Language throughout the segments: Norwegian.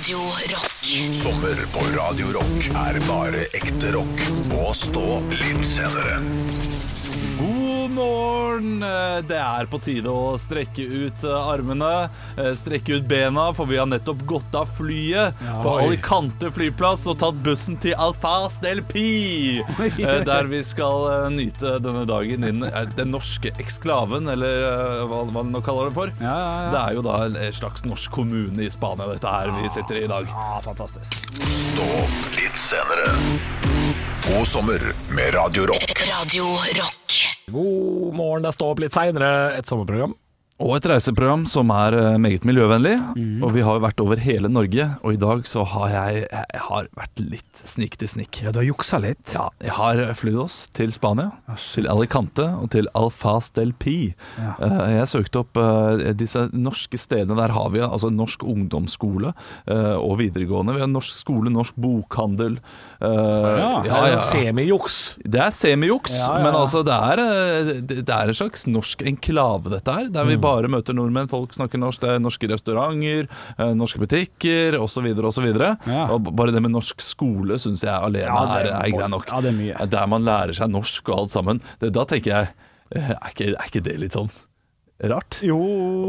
Radio Rock. Sommer på Radio Rock er bare ekte rock. Og stå litt senere. God morgen! Det er på tide å strekke ut eh, armene, eh, strekke ut bena, for vi har nettopp gått av flyet på Alicante flyplass og tatt bussen til Alfaz del Pi, eh, der vi skal nyte denne dagen eh, den norske eksklaven, eller hva, hva de nå kaller det for. Ja, ja, ja. Det er jo da en en slags norsk kommune i Spania, dette her vi sitter i i dag. Ja, fantastisk. Stå opp litt senere. God sommer med Radio Rock. Radio Rock. God morgen, det står opp litt seinere. Et sommerprogram. Og et reiseprogram som er eh, meget miljøvennlig. Og vi har vært over hele Norge, og i dag så har jeg, jeg har vært litt snik til snik. Ja, du har juksa litt. Ja, jeg har flydd oss til Spania, til Alicante og til Alfaz del Pi. Ja. Eh, Jeg søkte opp eh, disse norske stedene. Der har vi altså norsk ungdomsskole og videregående. Vi har norsk skole, norsk bokhandel. Ja, ja, ja. Semijuks. Det er semijuks, Ja, men altså det er, det er en slags norsk enklave, dette her. Der vi Mm. Bare møter nordmenn. Folk snakker norsk. Det er norske restauranter, eh, norske butikker osv. osv. Ja. Og bare det med norsk skole syns jeg alene Ja, er, er- greit nok. ja, det er mye. Der man lærer seg norsk og alt sammen. Det, da tenker jeg eh, er ikke, er ikke det litt sånn rart? Jo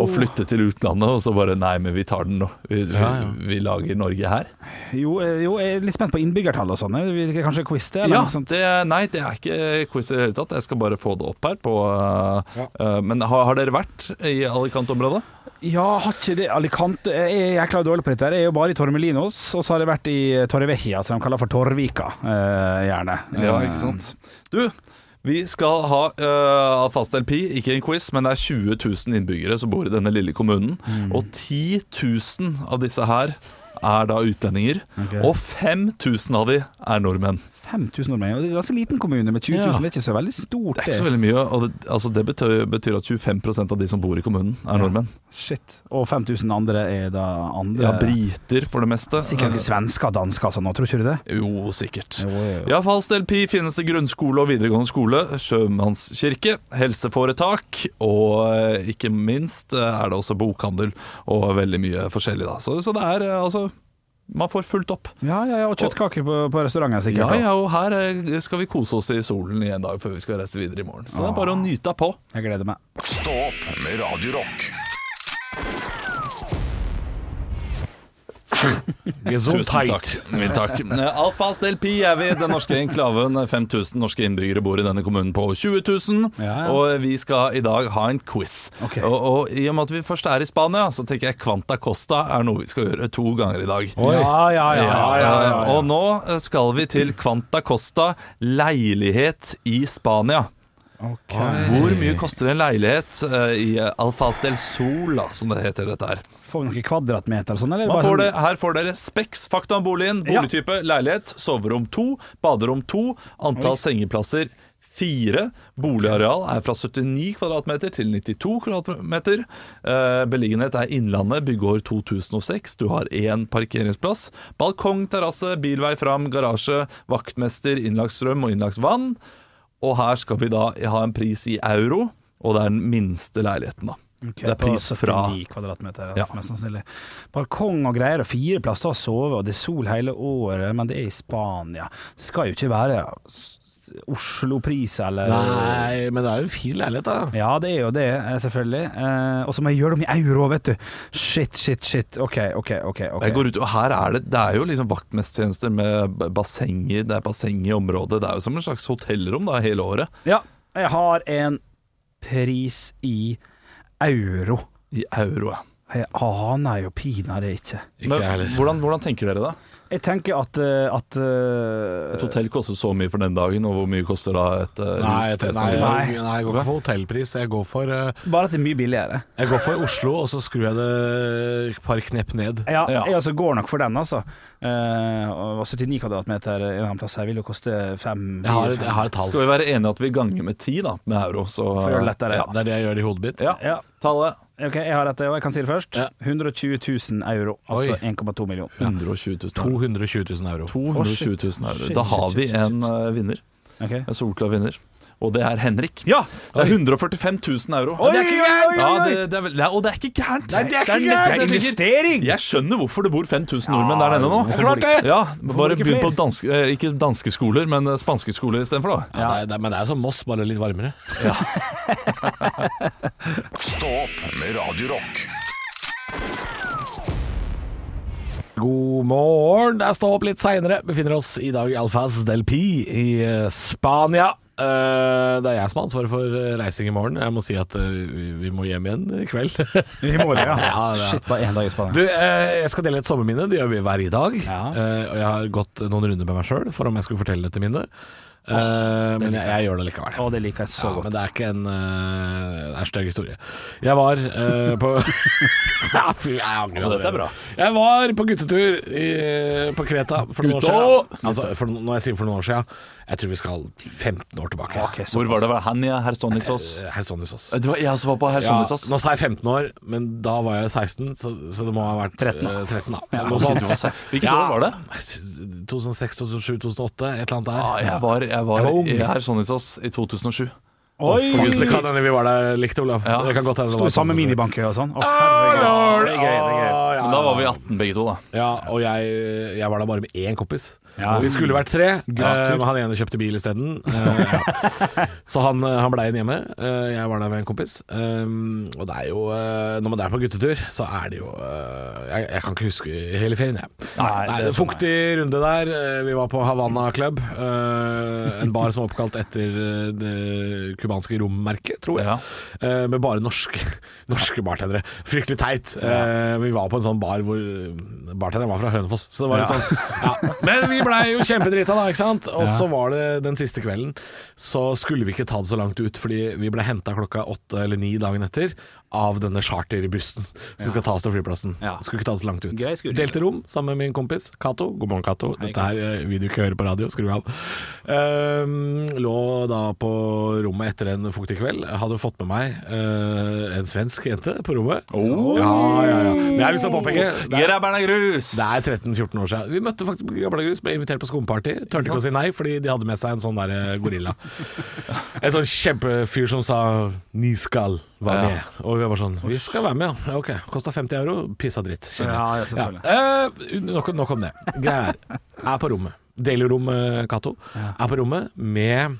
Å flytte til utlandet og så bare Nei, men vi tar den nå. Vi, vi, vi lager Norge her. Jo, eh, jo, jeg er litt spent på innbyggertall og sånn. Er Kanskje quiz, det? Eller Ja, det, nei, det er ikke quiz i det hele tatt. Jeg skal bare få det opp her. På, uh, Ja. uh, men har, har dere vært i Alicante-området? Ja, har ikke det Alicante Jeg er jækla dårlig på dette. her. Jeg er jo bare i Tormelinos, og så har jeg vært i Torrevecchia, som de kaller for Torvika, Uh, gjerne. Ja, Eh, ikke sant. Du, vi skal ha uh, Fast LP, ikke en quiz, men det er 20 000 innbyggere som bor i denne lille kommunen. Og 10 000 av disse her er da utlendinger, Okay. og 5000 av de er nordmenn. 5000 nordmenn. og Det er en ganske liten kommune med 20 000. Ja. Det er ikke så veldig stort. Det er ikke så veldig mye, og det, altså det betyr, betyr at 25% av de som bor i kommunen, er nordmenn. Shit. Og 5000 andre er da andre Ja, briter for det meste. Sikkert ikke svensker og dansker sånn, nå, tror ikke du det? Jo, sikkert. Jo, jo, jo. I Falsdel Pi finnes det grunnskole og videregående skole, sjømannskirke, helseforetak, og eh, ikke minst eh, er det også bokhandel og veldig mye forskjellig. Da. Så, så det er eh, altså Man får fulgt opp. Ja, ja, ja, og kjøttkaker på, på restauranten Ja, sikkert. Ja, ja, og her eh, skal vi kose oss i solen i en dag før vi skal reise videre i morgen. Så det er bare å nyte på. Jeg gleder meg. Stå opp med Radio Rock. Tusen takk. Alfas del Pi er vi, den norske enklaven. 5000 norske innbyggere bor i denne kommunen på 20 000. Ja, ja. Og vi skal i dag ha en quiz. Okay. Og, og i og med at vi først er i Spania, så tenker jeg Quanta Costa er noe vi skal gjøre to ganger i dag. Ja, ja, ja. ja, ja, ja, ja. Og nå skal vi til Quanta Costa leilighet i Spania. Okay. Hvor mye koster en leilighet eh, i Alfas del Sol, som det heter dette her? Får vi noen kvadratmeter og sånn, sånn- det, her får dere Specs, fakta om boligen, Ja. boligtype, leilighet, soverom to, baderom to, antall sengeplasser fire. Boligareal er fra 79 kvadratmeter til 92 kvadratmeter. Eh, beliggenhet er Innlandet, byggeår 2006. Du har én parkeringsplass. Balkong, terrasse, bilvei fram, garasje, vaktmester, innlagt strøm og innlagt vann. Og her skal vi da ha en pris i euro, og det er den minste leiligheten, da. Ok, det er pris fra 79 kvadratmeter, Ja. mest sannsynlig. Balkong og greier, og fire plasser å sove, og det er sol hele året, men det er i Spania. Det skal jo ikke være Oslo-pris eller Nei, men det er jo en fin leilighet, da. Ja, det er jo det, eh, selvfølgelig. Eh, og så må jeg gjøre det med i euro, vet du. Shit, shit, shit. OK, OK, OK. okay. Jeg går ut, og her er det, det er jo liksom vaktmestertjenester med bassenger, det er basseng i området. Det er jo som en slags hotellrom da, hele året. Ja, jeg har en pris i euro. I euro. ja. Jeg aner jo pinadø ikke. Ikke Men, hvordan, hvordan tenker dere da? Jeg tenker at, eh, at uh, Et hotell koster så mye for den dagen, og hvor mye koster da et uh, Nei, jeg, nei, Nei. nei, jeg går ikke for hotellpris. Jeg går for, uh, Bare at det er mye billigere. jeg går for Oslo, og så skrur jeg det et par knepp ned. Ja, Ja. jeg altså går nok for den, altså. Uh, 79 kvadratmeter en annen plass her vil jo koste fem Jeg har, et- fem. jeg har et tall. Skal vi være enige at vi ganger med ti da, med euro? Så, For å gjøre det lettere. Ja. Det er det jeg gjør i hodet mitt. ja. Ja. Tallet Ok, jeg har dette, og jeg kan si det først. Ja. 120 000 euro, altså 1,2 millioner. 120 000 euro. 220 000 euro. 220 000 euro. Da har vi en uh, vinner. Okay. En solklar vinner. Og det er Henrik. Ja. Det er 145 000 euro. Oi, det er ikke gærent! Ja, det, det er, det er, og det er ikke gærent! Nei, det er ikke gærent! Det er investering! Jeg skjønner hvorfor det bor 5000 nordmenn der nede nå. det er klart det. Ja, Bare begynn på danske, eh, ikke danske skoler, men eh, spanske skoler istedenfor, da. Ja, det er, det er, men det er som Moss, bare litt varmere. Stå opp med Radiorock. God morgen. Det er Stå opp litt seinere. Befinner oss i dag i Alfaz del Pi i eh, Spania. Eh, Det er jeg som har ansvaret for eh, reising i morgen. Jeg må si at eh, vi vi må hjem igjen i kveld. I morgen, ja. Ja, Shit, bare én dag i Spania. Du, eh, jeg skal dele et sommerminne. Det gjør vi hver dag. Ja. Eh, og jeg har gått noen runder med meg sjøl for om jeg skulle fortelle dette minnet. Eh, men jeg, jeg gjør det likevel. Å, det liker jeg så Ja, godt. men det er ikke en uh, Det er en stygg historie. Jeg var uh, på ja, fy, jeg angrer Ja, dette er bra. Jeg var på guttetur i, på Kreta for noen år siden. Altså, for, når jeg sier for noen år siden, jeg tror vi skal 15 år tilbake. Okay, Hvor var det? Var det Hanja Hersonisos? Eh, Hersonisos. Det var jeg som var på Ja, nå sa jeg 15 år, men da var jeg 16, så, så det må ha vært 13 da. eh, 13 da. Ja, Hvilket år var det? 2006, 2007, 2008, et eller annet der. Ah, jeg var, jeg var, Jeg var ung. i Hersonisos i 2007. Oi! Gud, det kan hende vi var der likt, Olav. Ja. Det kan godt hende Sto i samme 2007. minibank og sånn. Oh, herregud. lord! Det er gøy, det er gøy. Ah. Men da var vi 18 begge to, da. Ja, og jeg, jeg var der bare med én kompis. Ja. Vi skulle vært tre, eh, Grattur. men han ene kjøpte bil isteden. Eh, ja. Så han, eh, han ble igjen hjemme. Eh, jeg var der med en kompis. Um, og det er jo eh, Når man er på guttetur, så er det jo eh, jeg, jeg kan ikke huske hele ferien, jeg. Nei, Nei, det er Fuktig runde der. Eh, Vi var på Havana Club. eh, en bar som var oppkalt etter eh, det cubanske rommerket, tror jeg. Ja. Eh, med bare norske, norske bartendere. Fryktelig teit. Eh, vi var på en sånn bar hvor bartenderen var fra Hønefoss, så det var litt sånn ja. Men vi blei jo kjempedrita da, ikke sant. Og så var det den siste kvelden, så skulle vi ikke ta det så langt ut, fordi vi ble henta klokka åtte eller ni dagen etter av denne charterbussen som skal ta oss til flyplassen. Ja. Skulle ikke ta oss langt ut. Grei. Delte rom sammen med min kompis Cato. God morgen, Cato. Dette her eh, vil du ikke høre på radio, skru av. Ehm, lå da på rommet etter en fuktig kveld. Hadde fått med meg uh, en svensk jente på rommet. Ja, ja, ja. Men jeg har lyst til å påpeke det er, Grabberna grus! det er 13-14 år siden. Vi møtte faktisk på Grus, ble invitert på skumparty. Turte ikke å si nei, fordi de hadde med seg en sånn der eh, gorilla. En sånn kjempefyr som sa 'ni skal være Ja. Og vi var sånn 'vi skal være med', ja. ok. Kosta 50 euro. Pissa dritt. Ja, selvfølgelig. Eh, nok, nok om det. Greia er, på rommet. Deler rom med Cato. Er på rommet med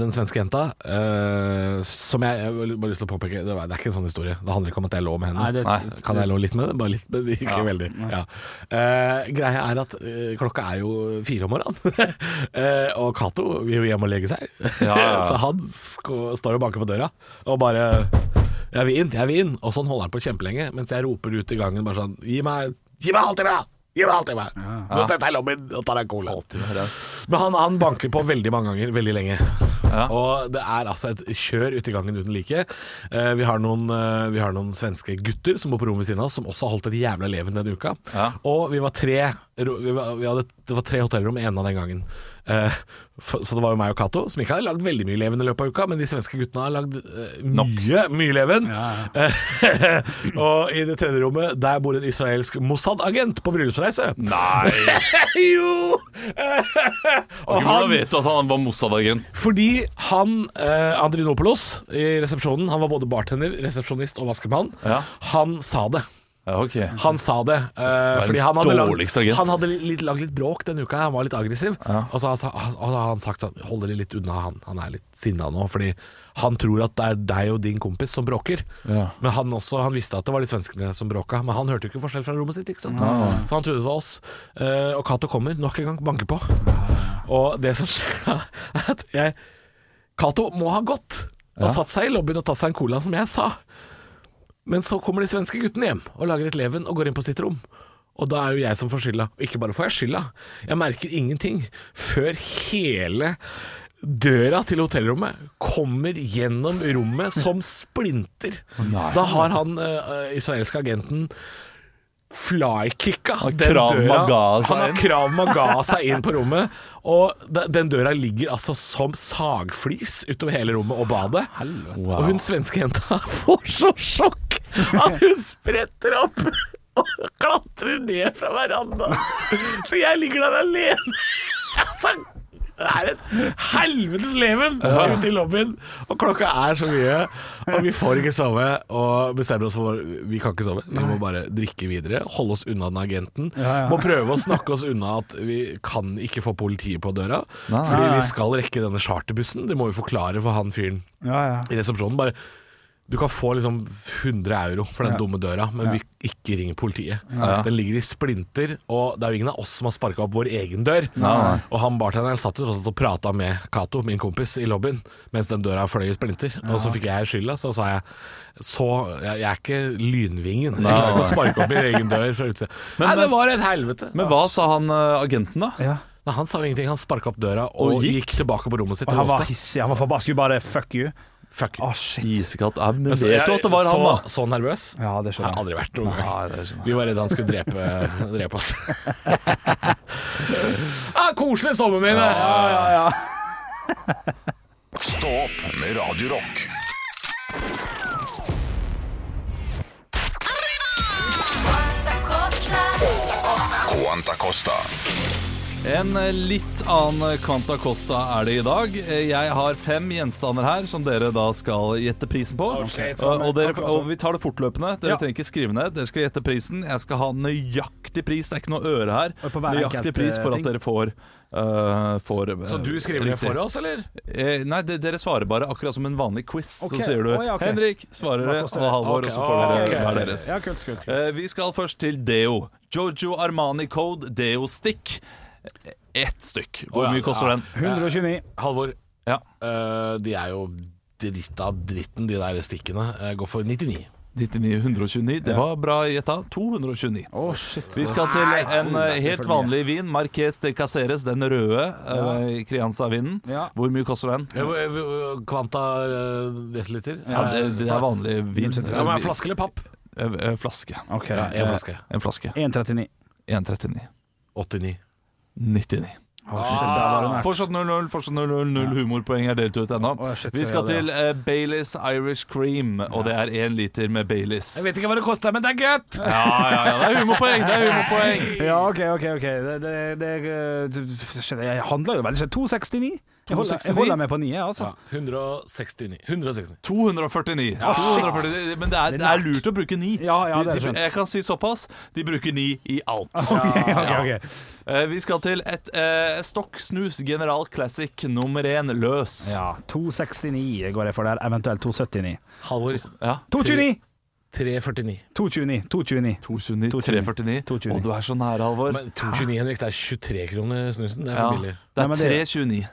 den svenske jenta, uh, som jeg, jeg har bare lyst til å påpeke det, var, det er ikke en sånn historie. Det handler ikke om at jeg lå med henne. Nei, det- Nei. Kan jeg lå litt med det? Bare litt, men ikke veldig. Ja. Uh, greia er at uh, klokka er jo fire om morgenen, Eh, og Cato vil jo hjem og legge seg. Ja, ja. Så han sko- står og banker på døra og bare 'Jeg vil inn, jeg vil inn'. Og sånn holder han på kjempelenge, mens jeg roper ut i gangen bare sånn 'Gi meg, gi meg halvtime! Gi meg halvtime!' Nå setter jeg lommen lobbyen og tar en cola. Men han, han banker på veldig mange ganger, veldig lenge. Ja. Og det er altså et kjør ute i gangen uten like. Eh, vi, har noen, eh, vi har noen svenske gutter som bor på rommet ved siden av oss, som også har holdt et jævla leven denne uka. Ja. Og vi var tre ro- vi var, vi hadde, Det var tre hotellrom ene av den gangen. Eh, så det var jo meg og Cato, som ikke har lagd veldig mye leven i løpet av uka, men de svenske guttene har lagd uh, mye, mye leven. Ja. og i det tredje rommet, der bor en israelsk Mossad-agent på bryllupsreise. Nei! jo! og Hvordan vet du at han var Mossad-agent? fordi han, uh, Andrinopoulos i resepsjonen, han var både bartender, resepsjonist og vaskemann, Ja. han sa det. Ja, ok. Han sa det. Uh, fordi han hadde, lagd, han hadde litt, lagd litt bråk denne uka, han var litt aggressiv. Og så har han, og så har han sagt sånn Hold dere litt unna han, han er litt sinna nå. Fordi han tror at det er deg og din kompis som bråker. Ja. Men han også, han visste at det var de svenskene som bråka, men han hørte jo ikke forskjell fra rommet sitt. ikke sant? Så han trodde det var oss. Uh, og Cato kommer nok en gang, banker på. Og det som skjer, er at jeg Cato må ha gått og satt seg i lobbyen og tatt seg en cola, som jeg sa. Men så kommer de svenske guttene hjem og lager et leven og går inn på sitt rom. Og da er jo jeg som får skylda. Og ikke bare får jeg skylda, jeg merker ingenting før hele døra til hotellrommet kommer gjennom rommet som splinter. Da har han uh, israelske agenten flykicka den døra. Han har krav maga seg inn på rommet. Og den døra ligger altså som sagflis utover hele rommet og badet. Og hun svenske jenta får så sjokk at hun spretter opp og klatrer ned fra verandaen. Så jeg ligger der alene. Altså, Det er et helvetes leven ute i lobbyen, og klokka er så mye. Og vi får ikke sove, og bestemmer oss for vi kan ikke sove. Vi må bare drikke videre, holde oss unna den agenten. Må prøve å snakke oss unna at vi kan ikke få politiet på døra, fordi vi skal rekke denne charterbussen. Det må vi forklare for han fyren Ja, ja. i resepsjonen. Bare du kan få liksom 100 euro for den Ja. dumme døra, men vi ikke ringer politiet. Ja. Den ligger i splinter, og det er jo ingen av oss som har sparka opp vår egen dør. Og han bartenderen satt jo og prata med Cato, min kompis, i lobbyen, mens den døra fløy i splinter. Og så fikk jeg skylda, så sa jeg så jeg, jeg er ikke lynvingen. Jeg klarer ikke å sparke opp min egen dør fra utsida. Nei, det var et helvete. Men hva sa han eh, agenten, da? ja. Nei, han sa ingenting. Han sparka opp døra og, Og gikk? gikk? tilbake på rommet sitt Og og han var hissig, han var forbanna. Skulle bare fuck you. Fuck you. Å, shit. Isekatt. Ja, men Men så- vet du at det var så, han, da? Så nervøs. Ja, det Jeg har aldri vært noen gang. Nei, det skjønner jeg. Vi var redde han skulle drepe, drepe oss. ah, koselig sommerminne! Ja, ja, ja. Stå opp med Radio Rock. Quanta Costa. En eh, litt annen Quanta Costa er det i dag. Eh, Jeg har fem gjenstander her som dere da skal gjette prisen på. Okay, Og, og, dere, og vi tar det fortløpende. Dere Ja. trenger ikke skrive ned. Dere skal gjette prisen. Jeg skal ha nøyaktig pris. Det er ikke noe øre her. Nøyaktig pris for eh, at dere får, eh, får Så du skriver det for oss, eller? Eh, nei, det, dere svarer bare akkurat som en vanlig quiz. Okay. Så sier du oh, ja, okay. 'Henrik', svarer det, og? Halvor, okay. og så får dere hver deres. Ja, kult, kult, kult. Uh, vi skal først til Deo. Jojo Armani Code Deo Stick. Ett stykk. Hvor mye koster Ja. den? 129. Halvor, Ja. eh, de er jo dritt av dritten, de der stikkene. Eh, går for 99. 99, 129. Det var bra gjetta. 229. Å, shit. Vi skal til en eh, helt vanlig vin. Marques de Caceres, den røde uh, Crianza-vinen. Ja. Hvor mye koster den? Eh, eh, Kvanta eh, desiliter? Ja, det, det er vanlig vin. Ja, men er det Flaske eller papp? Eh, eh, Flaske. Ok. Ja, en flaske. En flaske. 1,39. 1,39. 89. 99. Å, shit, der var det nært. Fortsatt 0-0, fortsatt 0-0. Null humorpoeng er delt ut ennå. Vi skal til uh, Baileys Irish Cream, og det er én liter med Baileys. Jeg vet ikke hva det koster, men det er godt! Ja, ja, ja, det er humorpoeng! Det er humorpoeng. Ja, OK, OK. ok Det, det, det, det, shit, Jeg handler jo veldig skjønt. 269. Jeg holder, jeg holder meg på 9, altså. Ja, 169. 169. 249. Ja, 249. Men det er, det er lurt å bruke ni. Ja, ja, det er De- de- skjønt. jeg kan si såpass. De bruker ni i alt. Okay, okay, ok. Eh, vi skal til et uh, Stokk Snus General Classic nummer én løs. Ja, 269 går jeg for der. Eventuelt 279. Halvor. Ja. 229! 349. 229. 229. 229, 229. 349. 229. Å, du er så nære, Halvor. Men 229, Henrik, det er 23 kroner snusen. Det er Ja, for billig. det er 329.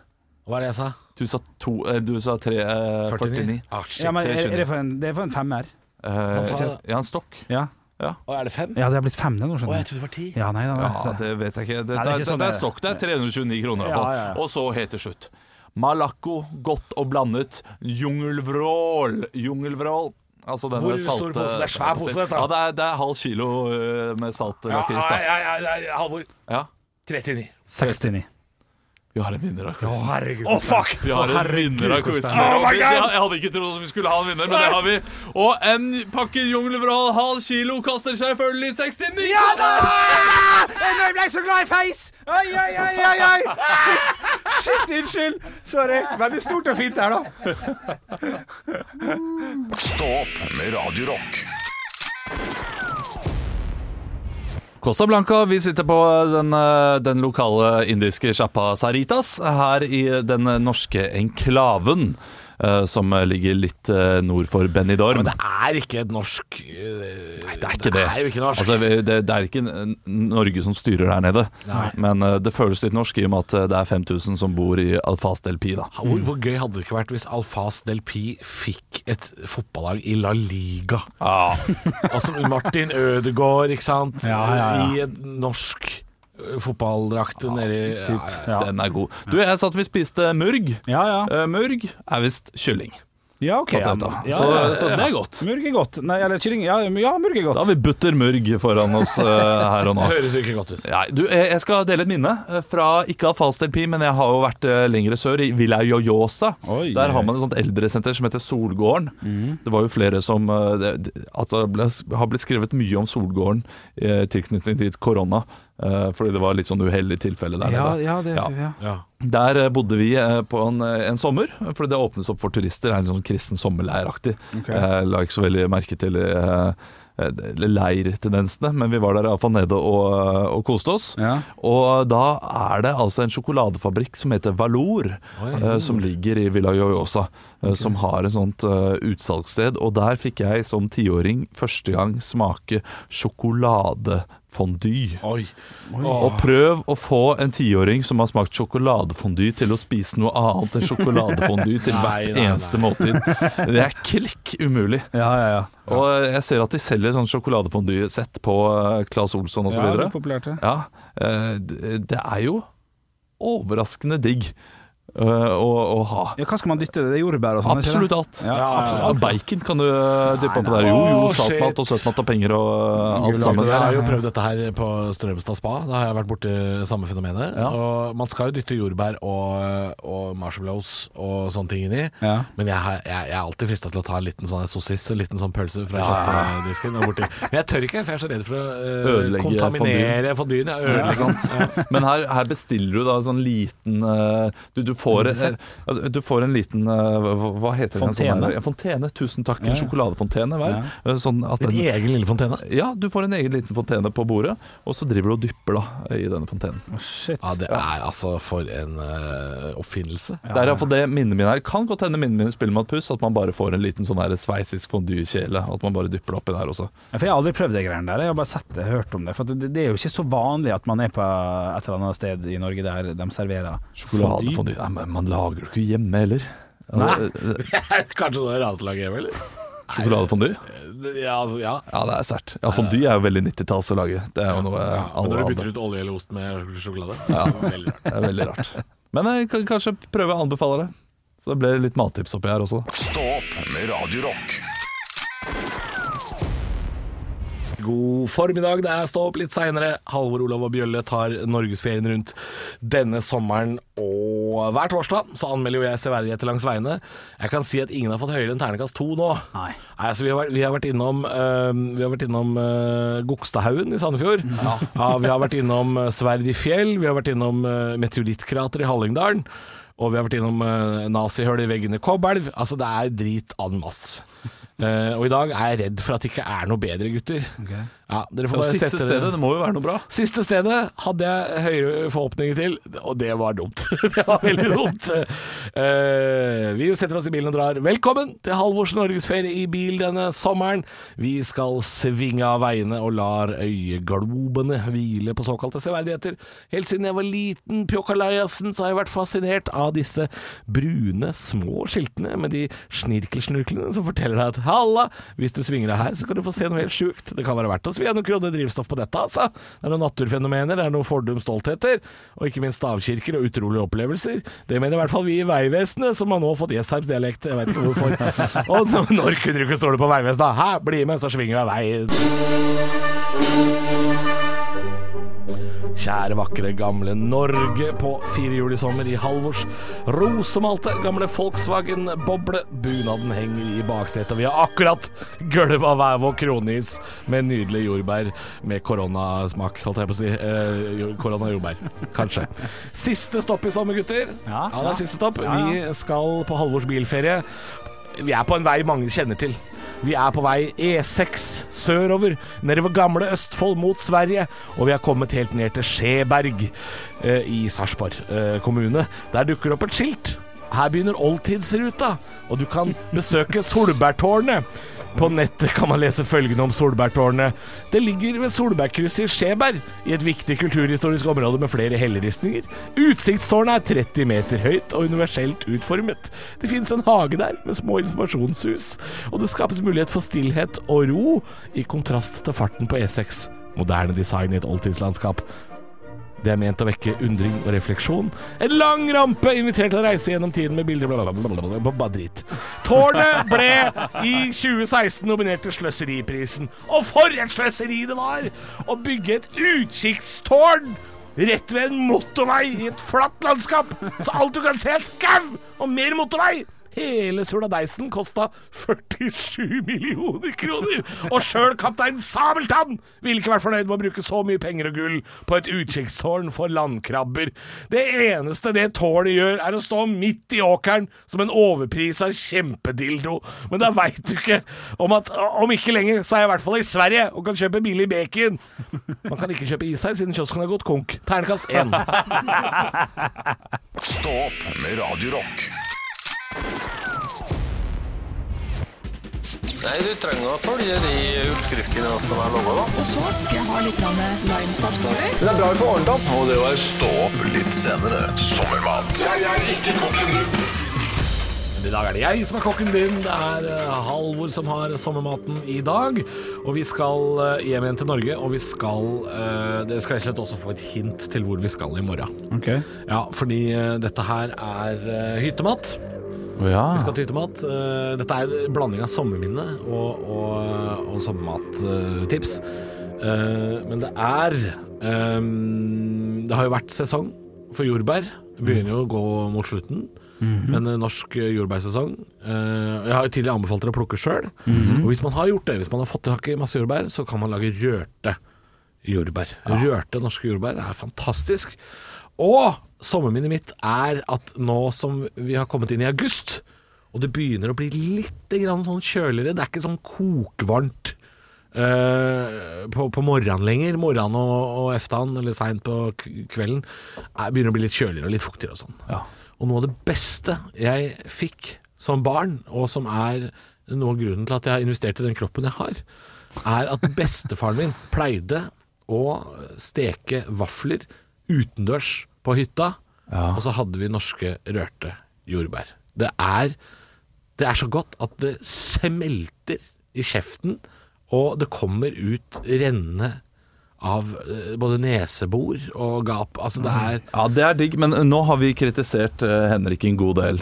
Hva er det jeg sa? Du sa, to, eh, du sa tre, eh, 49. Ah, shit. Ja, men er, er det, for en, det er for en femmer. Eh, Han sa- ja, en stokk. Ja. Å, er det fem? ja, det har blitt fem det nå, Å, skjønner jeg du. trodde det var ti. Ja, nei, nei, nei. Ja, det vet jeg ikke. Det, Nei, det er ikke det, sånn det er det- stokk. Det er 329 kroner. i hvert Ja, fall. ja, ja. Og så helt til slutt Malaco, godt og blandet, jungelvrål. Jungelvrål. Altså denne Hvor stor salte pose? Det er svær pose, dette. Ja, det er, det er halv kilo eh, med salt Ja, lakris. ja, da. ja, ja, ja, Halvor. Ja. 39. 69. Vi har en vinner av quizen. herregud. Å, fuck! Vi har en vinner av quizen. Oh my God! Jeg jeg hadde ikke trodd at vi skulle ha en vinner, men det har vi. Og en pakke jungelvrål halv kilo koster selvfølgelig 69 Ja da! Nå ble så glad i feis! Oi, oi, oi, oi, oi! Shit, shit, unnskyld. Sorry. Veldig stort og fint her, da. Stå opp med Radio Rock. Costa Blanca, vi sitter på den, eh, den lokale indiske sjappa Saritas her i den norske enklaven. eh, Som ligger litt eh, nord for Benidorm. Men det er ikke et norsk Nei, det er ikke det. Det er jo ikke norsk. Altså, det, det er ikke Norge som styrer her nede, Nei. men uh, det føles litt norsk i og med at eh, det er 5000 som bor i Alfaz del Pi. Da. hvor, hvor gøy hadde det ikke vært hvis Alfaz Del Pi fikk et fotballag i La Liga? altså Martin Ødegaard, ikke sant? Ja, ja, ja. I en norsk fotballdrakt ja, nedi ja, ja. Ja. Den er god. Du, jeg satt vi spiste murg. Ja, ja. Uh, murg er visst kylling. Ja, ok. Ja, ja, så, så det er godt. Murg er godt. Nei, eller kylling. Ja, ja murg er godt. Da har vi butter murg foran oss uh, her og nå. Høres ikke godt ut. Nei, du, jeg jeg skal dele et minne eh, fra ikke av del men jeg har jo vært uh, lengre sør, i Villa Joyosa. Oi. Der har man et sånt eldresenter som heter Solgården. Det var jo flere som uh, det, det ble, har blitt skrevet mye om Solgården i tilknytning til korona. Eh, fordi det var litt sånn uheldig tilfelle der Ja, nede. ja, det, Ja. ja. Ja. Der eh, bodde vi eh, på en, en sommer, fordi det åpnes opp for turister. Det er en sånn kristen sommerleiraktig. Okay. Jeg la ikke så veldig merke til leirtendensene, men vi var der iallfall nede og, og koste oss. Ja. Og da er det altså en sjokoladefabrikk som heter Valor, Oi. som ligger i Villa Joyosa. Okay. Som har et sånt utsalgssted. Og der fikk jeg som tiåring første gang smake sjokoladefondue. Oi. Og prøv å få en tiåring som har smakt sjokoladefondue til å spise noe annet enn sjokoladefondue til hvert eneste måltid. Det er klikk umulig. Ja, ja, ja. Og jeg ser at de selger sånn sjokoladefondue-sett på eh, Claes Olsson osv. ja det Ja, er populært, ja, eh, det er jo overraskende digg å, å ha. Ja, hva skal man dytte? Det er jordbær og sånn? Absolutt alt. Ja, Ja, Absolutt alt. Bacon kan du eh, dyppe oppi der. Jo, jo, saltmat og søtmat og penger og eh, alt sammen. Jeg har jo prøvd dette her på Strømstad spa. Da har jeg vært borti samme fenomenet. Ja. Og man skal jo dytte jordbær og, og marshmallows og sånne ting inni. Ja. Men jeg, har- jeg, jeg er alltid frista til å ta en liten sånn sossis, en liten sånn pølse fra kjøttdisken. og borti. Men jeg tør ikke, for jeg er så redd for å eh, Ødelegge kontaminere fondyen. Ja, ødelegge? Men her, her bestiller du da en sånn liten du, Du, du, får, eh, du får en liten eh, hva, heter det? En Fontene? Sånn fontene, tusen takk. En sjokoladefontene hver. Ja. Sånn at En egen lille fontene. ja, du får en egen liten fontene på bordet, og så driver du og dypper da i denne fontenen. Oh, shit. Ja, det er altså for en uh, oppfinnelse. Det er iallfall det minnet mine her. Kan godt hende minnet mine spiller med et puss, at man bare får en liten sånn her sveitsisk fondue-kjele. At man bare dypper det oppi der også. Ja, For Jeg har aldri prøvd de greiene der. Jeg har bare sett det, hørt om det. For det, det er jo ikke så vanlig at man er på et eller annet sted i Norge der de serverer Sjokoladefondue. Nei, men man lager det ikke hjemme heller. Nei. Eh, eh, Kanskje det er raselaget hjemme, eller? Sjokoladefondue? Ja, altså, ja. Ja, det er sært. Ja, fondue er jo veldig 90-talls å lage. Det er jo noe Ja, men når du bytter ut olje eller ost med sjokolade Ja. Veldig rart. Det er veldig rart. Men jeg kan kanskje prøve å anbefale det. Så det ble litt mattips oppi her også. da. Stå opp med Radio Rock. God formiddag, det er Stå opp litt seinere. Halvor Olav og Bjølle tar norgesferien rundt denne sommeren. Og hver torsdag så anmelder jo jeg severdigheter langs veiene. Jeg kan si at ingen har fått høyere enn terningkast to nå. Nei. altså, vi, har vært, vi har vært innom, uh, vi har vært innom øh, Gokstadhaugen i Sandefjord. Ja. vi har vært innom øh, Sverd i fjell. Vi har vært innom øh, meteorittkrater i Hallingdalen. Og vi har vært innom uh, nazihull i veggene i Kobbelv. Altså, det er drit en masse. Eh, og i dag er jeg redd for at det ikke er noe bedre, gutter. Ja, dere får bare siste stedet, det må jo være noe bra. Siste stedet hadde jeg høyere forhåpninger til, og det var dumt. det var veldig dumt. Uh, vi setter oss i bilen og drar. Velkommen til Halvors norgesferie i bil denne sommeren. Vi skal svinge av veiene og lar øyeglobene hvile på såkalte severdigheter. Helt siden jeg var liten pjokkalajasen, så har jeg vært fascinert av disse brune, små skiltene med de snirkelsnurklene som forteller deg at halla, hvis du svinger deg her, så kan du få se noe helt sjukt. Det kan være verdt å svi er noen kroner drivstoff på dette, altså. Det er noen naturfenomener, det er noen fordum stoltheter, og ikke minst stavkirker og utrolige opplevelser. Det mener i hvert fall vi i Vegvesenet, som har nå fått Jessheim-dialekt. Jeg vet ikke hvorfor. Og når kunne du ikke stole på Vegvesenet? Hæ, bli med, så svinger vi av veien. Kjære, vakre, gamle Norge på fire hjul i sommer i Halvors rosemalte gamle Volkswagen-boble. Bunaden henger i baksetet, og vi har akkurat gulva hver vår kronis med nydelig jordbær med koronasmak, holdt jeg på å si. Eh, Korona-jordbær, kanskje. Siste stopp i sommer, gutter. Ja, det er siste stopp. Ja, ja. Vi skal på Halvors bilferie. Vi er på en vei mange kjenner til. Vi er på vei E6 sørover, nedover gamle Østfold mot Sverige, og vi har kommet helt ned til Skjeberg eh, i Sarpsborg eh, kommune. Der dukker det opp et skilt. Her begynner oldtidsruta, og du kan besøke Solbærtårnet. På nettet kan man lese følgende om Solbærtårnet. Det ligger ved Solbærkrysset i Skjeberg, i et viktig kulturhistorisk område med flere helleristninger. Utsiktstårnet er 30 meter høyt og universelt utformet. Det finnes en hage der med små informasjonshus, og det skapes mulighet for stillhet og ro, i kontrast til farten på E6. Moderne design i et oldtidslandskap. Det er ment å vekke undring og refleksjon. En lang rampe invitert til å reise gjennom tiden med bilder bla, bla, bla, bla, bla, bla, Bare drit. Tårnet ble i 2016 nominert til Sløseriprisen. Og for et sløseri det var! Å bygge et utkikkstårn rett ved en motorvei i et flatt landskap, så alt du kan se er skau og mer motorvei! Hele suladeisen kosta 47 millioner kroner! Og sjøl kaptein Sabeltann ville ikke vært fornøyd med å bruke så mye penger og gull på et utkikkstårn for landkrabber. Det eneste det tårnet gjør, er å stå midt i åkeren som en overprisa kjempedildo. Men da veit du ikke om at om ikke lenge, så er jeg i hvert fall i Sverige og kan kjøpe billig bacon. Man kan ikke kjøpe is her siden kiosken har gått konk. Ternekast én. Stå opp med Radio Nei, du trenger å følge de utskriftene som er lova, da. Og så skal jeg ha litt limesaft over. Men det er bra vi får ordnet opp. Og det var Stå opp litt senere. Sommermat Jeg er ikke kokken din. I dag er det jeg som er kokken din. Det er eh, Halvor som har sommermaten i dag. Og vi skal eh, hjem igjen til Norge, og vi skal eh, Dere skal rett og slett også få et hint til hvor vi skal i morgen. Ok. Ja, fordi dette her er hyttemat. Ja. Vi skal til hyttemat. Eh, Dette er en blanding av sommerminne og, og, og sommermattips. Eh, Men det er eh, Det har jo vært sesong for jordbær. Det begynner jo å gå mot slutten. Men eh, norsk jordbærsesong Jeg har jo tidligere anbefalt dere å plukke sjøl. Og hvis man har gjort det, hvis man har fått tak i masse jordbær, så kan man lage rørte jordbær. Rørte norske jordbær er fantastisk. Og sommerminnet mitt er at nå som vi har kommet inn i august, og det begynner å bli litt grann sånn kjøligere, det er ikke sånn kokvarmt uh, på, på morgenen lenger, morgenen og, og eftan, eller seint på kvelden, er, begynner å bli litt kjøligere og litt fuktigere og sånn. Og noe av det beste jeg fikk som barn, og som er noe av grunnen til at jeg har investert i den kroppen jeg har, er at bestefaren min pleide å steke vafler utendørs på hytta, og så hadde vi norske rørte jordbær. Det er, det er så godt at det smelter i kjeften, og det kommer ut rennende av eh, både nesebor og gap. Altså det er Ja, det er digg, men nå har vi kritisert eh, Henrik en god del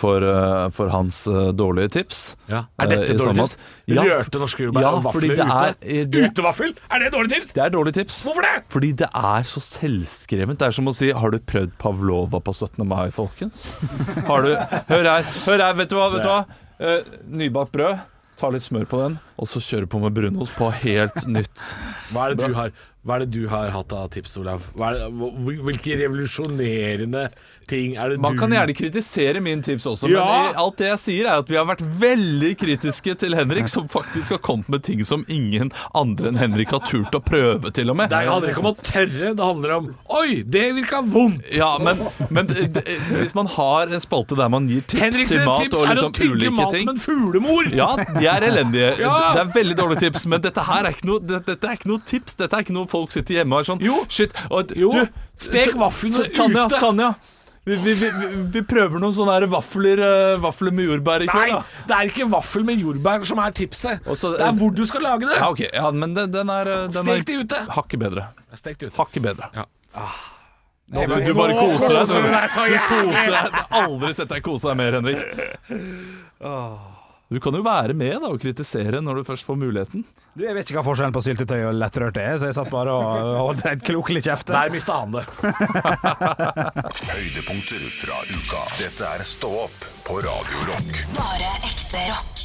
for, eh, for hans eh, dårlige tips. ja. Eh, Er dette dårlige dårlig tips? Ja. Rørte norske jordbær Ja, og vafler ute? er- det- Utevaffel? Er det dårlig tips? Det er dårlig tips. Hvorfor det? Fordi det er så selvskrevet. Det er som å si Har du prøvd Pavlova på 17. mai, folkens? Har du Hør her, hør her vet du hva? Vet du hva? Uh, nybakt brød. Ta litt smør på den, og så kjøre på med brunost på helt nytt. Hva er det du har, hva er det du har hatt av tips, Olav? Det, hvilke revolusjonerende ting er det Man du kan gjerne kritisere min tips også, Ja. men alt det jeg sier er at vi har vært veldig kritiske til Henrik, som faktisk har kommet med ting som ingen andre enn Henrik har turt å prøve, til og med. Det handler ikke om å tørre, det handler om Oi, det virka vondt! Ja, men, men det, hvis man har en spalte der man gir tips Henrik til mat tips og er å liksom tygge mat med som en fuglemor! Ja, de er elendige. Ja. Det er veldig dårlige tips, men dette her er ikke noe, det, dette er ikke noe tips. Dette er ikke noe folk sitter hjemme og er sånn Jo. Shit. Og, Jo, du, stek vaffelen vaflene T- Tanja. Tanja. Vi, vi, vi, vi prøver noen sånne vafler, eh, vafler med jordbær i kveld. Nei, det er ikke vaffel med jordbær som er tipset. Også, det er hvor du skal lage det. Ja, ok, ja, men den, den er, eh, den Stek er de ute. hakket bedre. Stek det ut. Hakket bedre. Ja. Nå, du, du bare koser deg. Du, koser deg. Jeg har aldri sett deg kose deg mer, Henrik. Du kan jo være med da og kritisere når du først får muligheten. Du, jeg vet ikke hva forskjellen på syltetøy og lettrørt er, så jeg satt bare og holdt et klokelig kjeft. Der mista han det. Høydepunkter fra uka. Dette er Stå opp på Radio Rock. Bare ekte rock.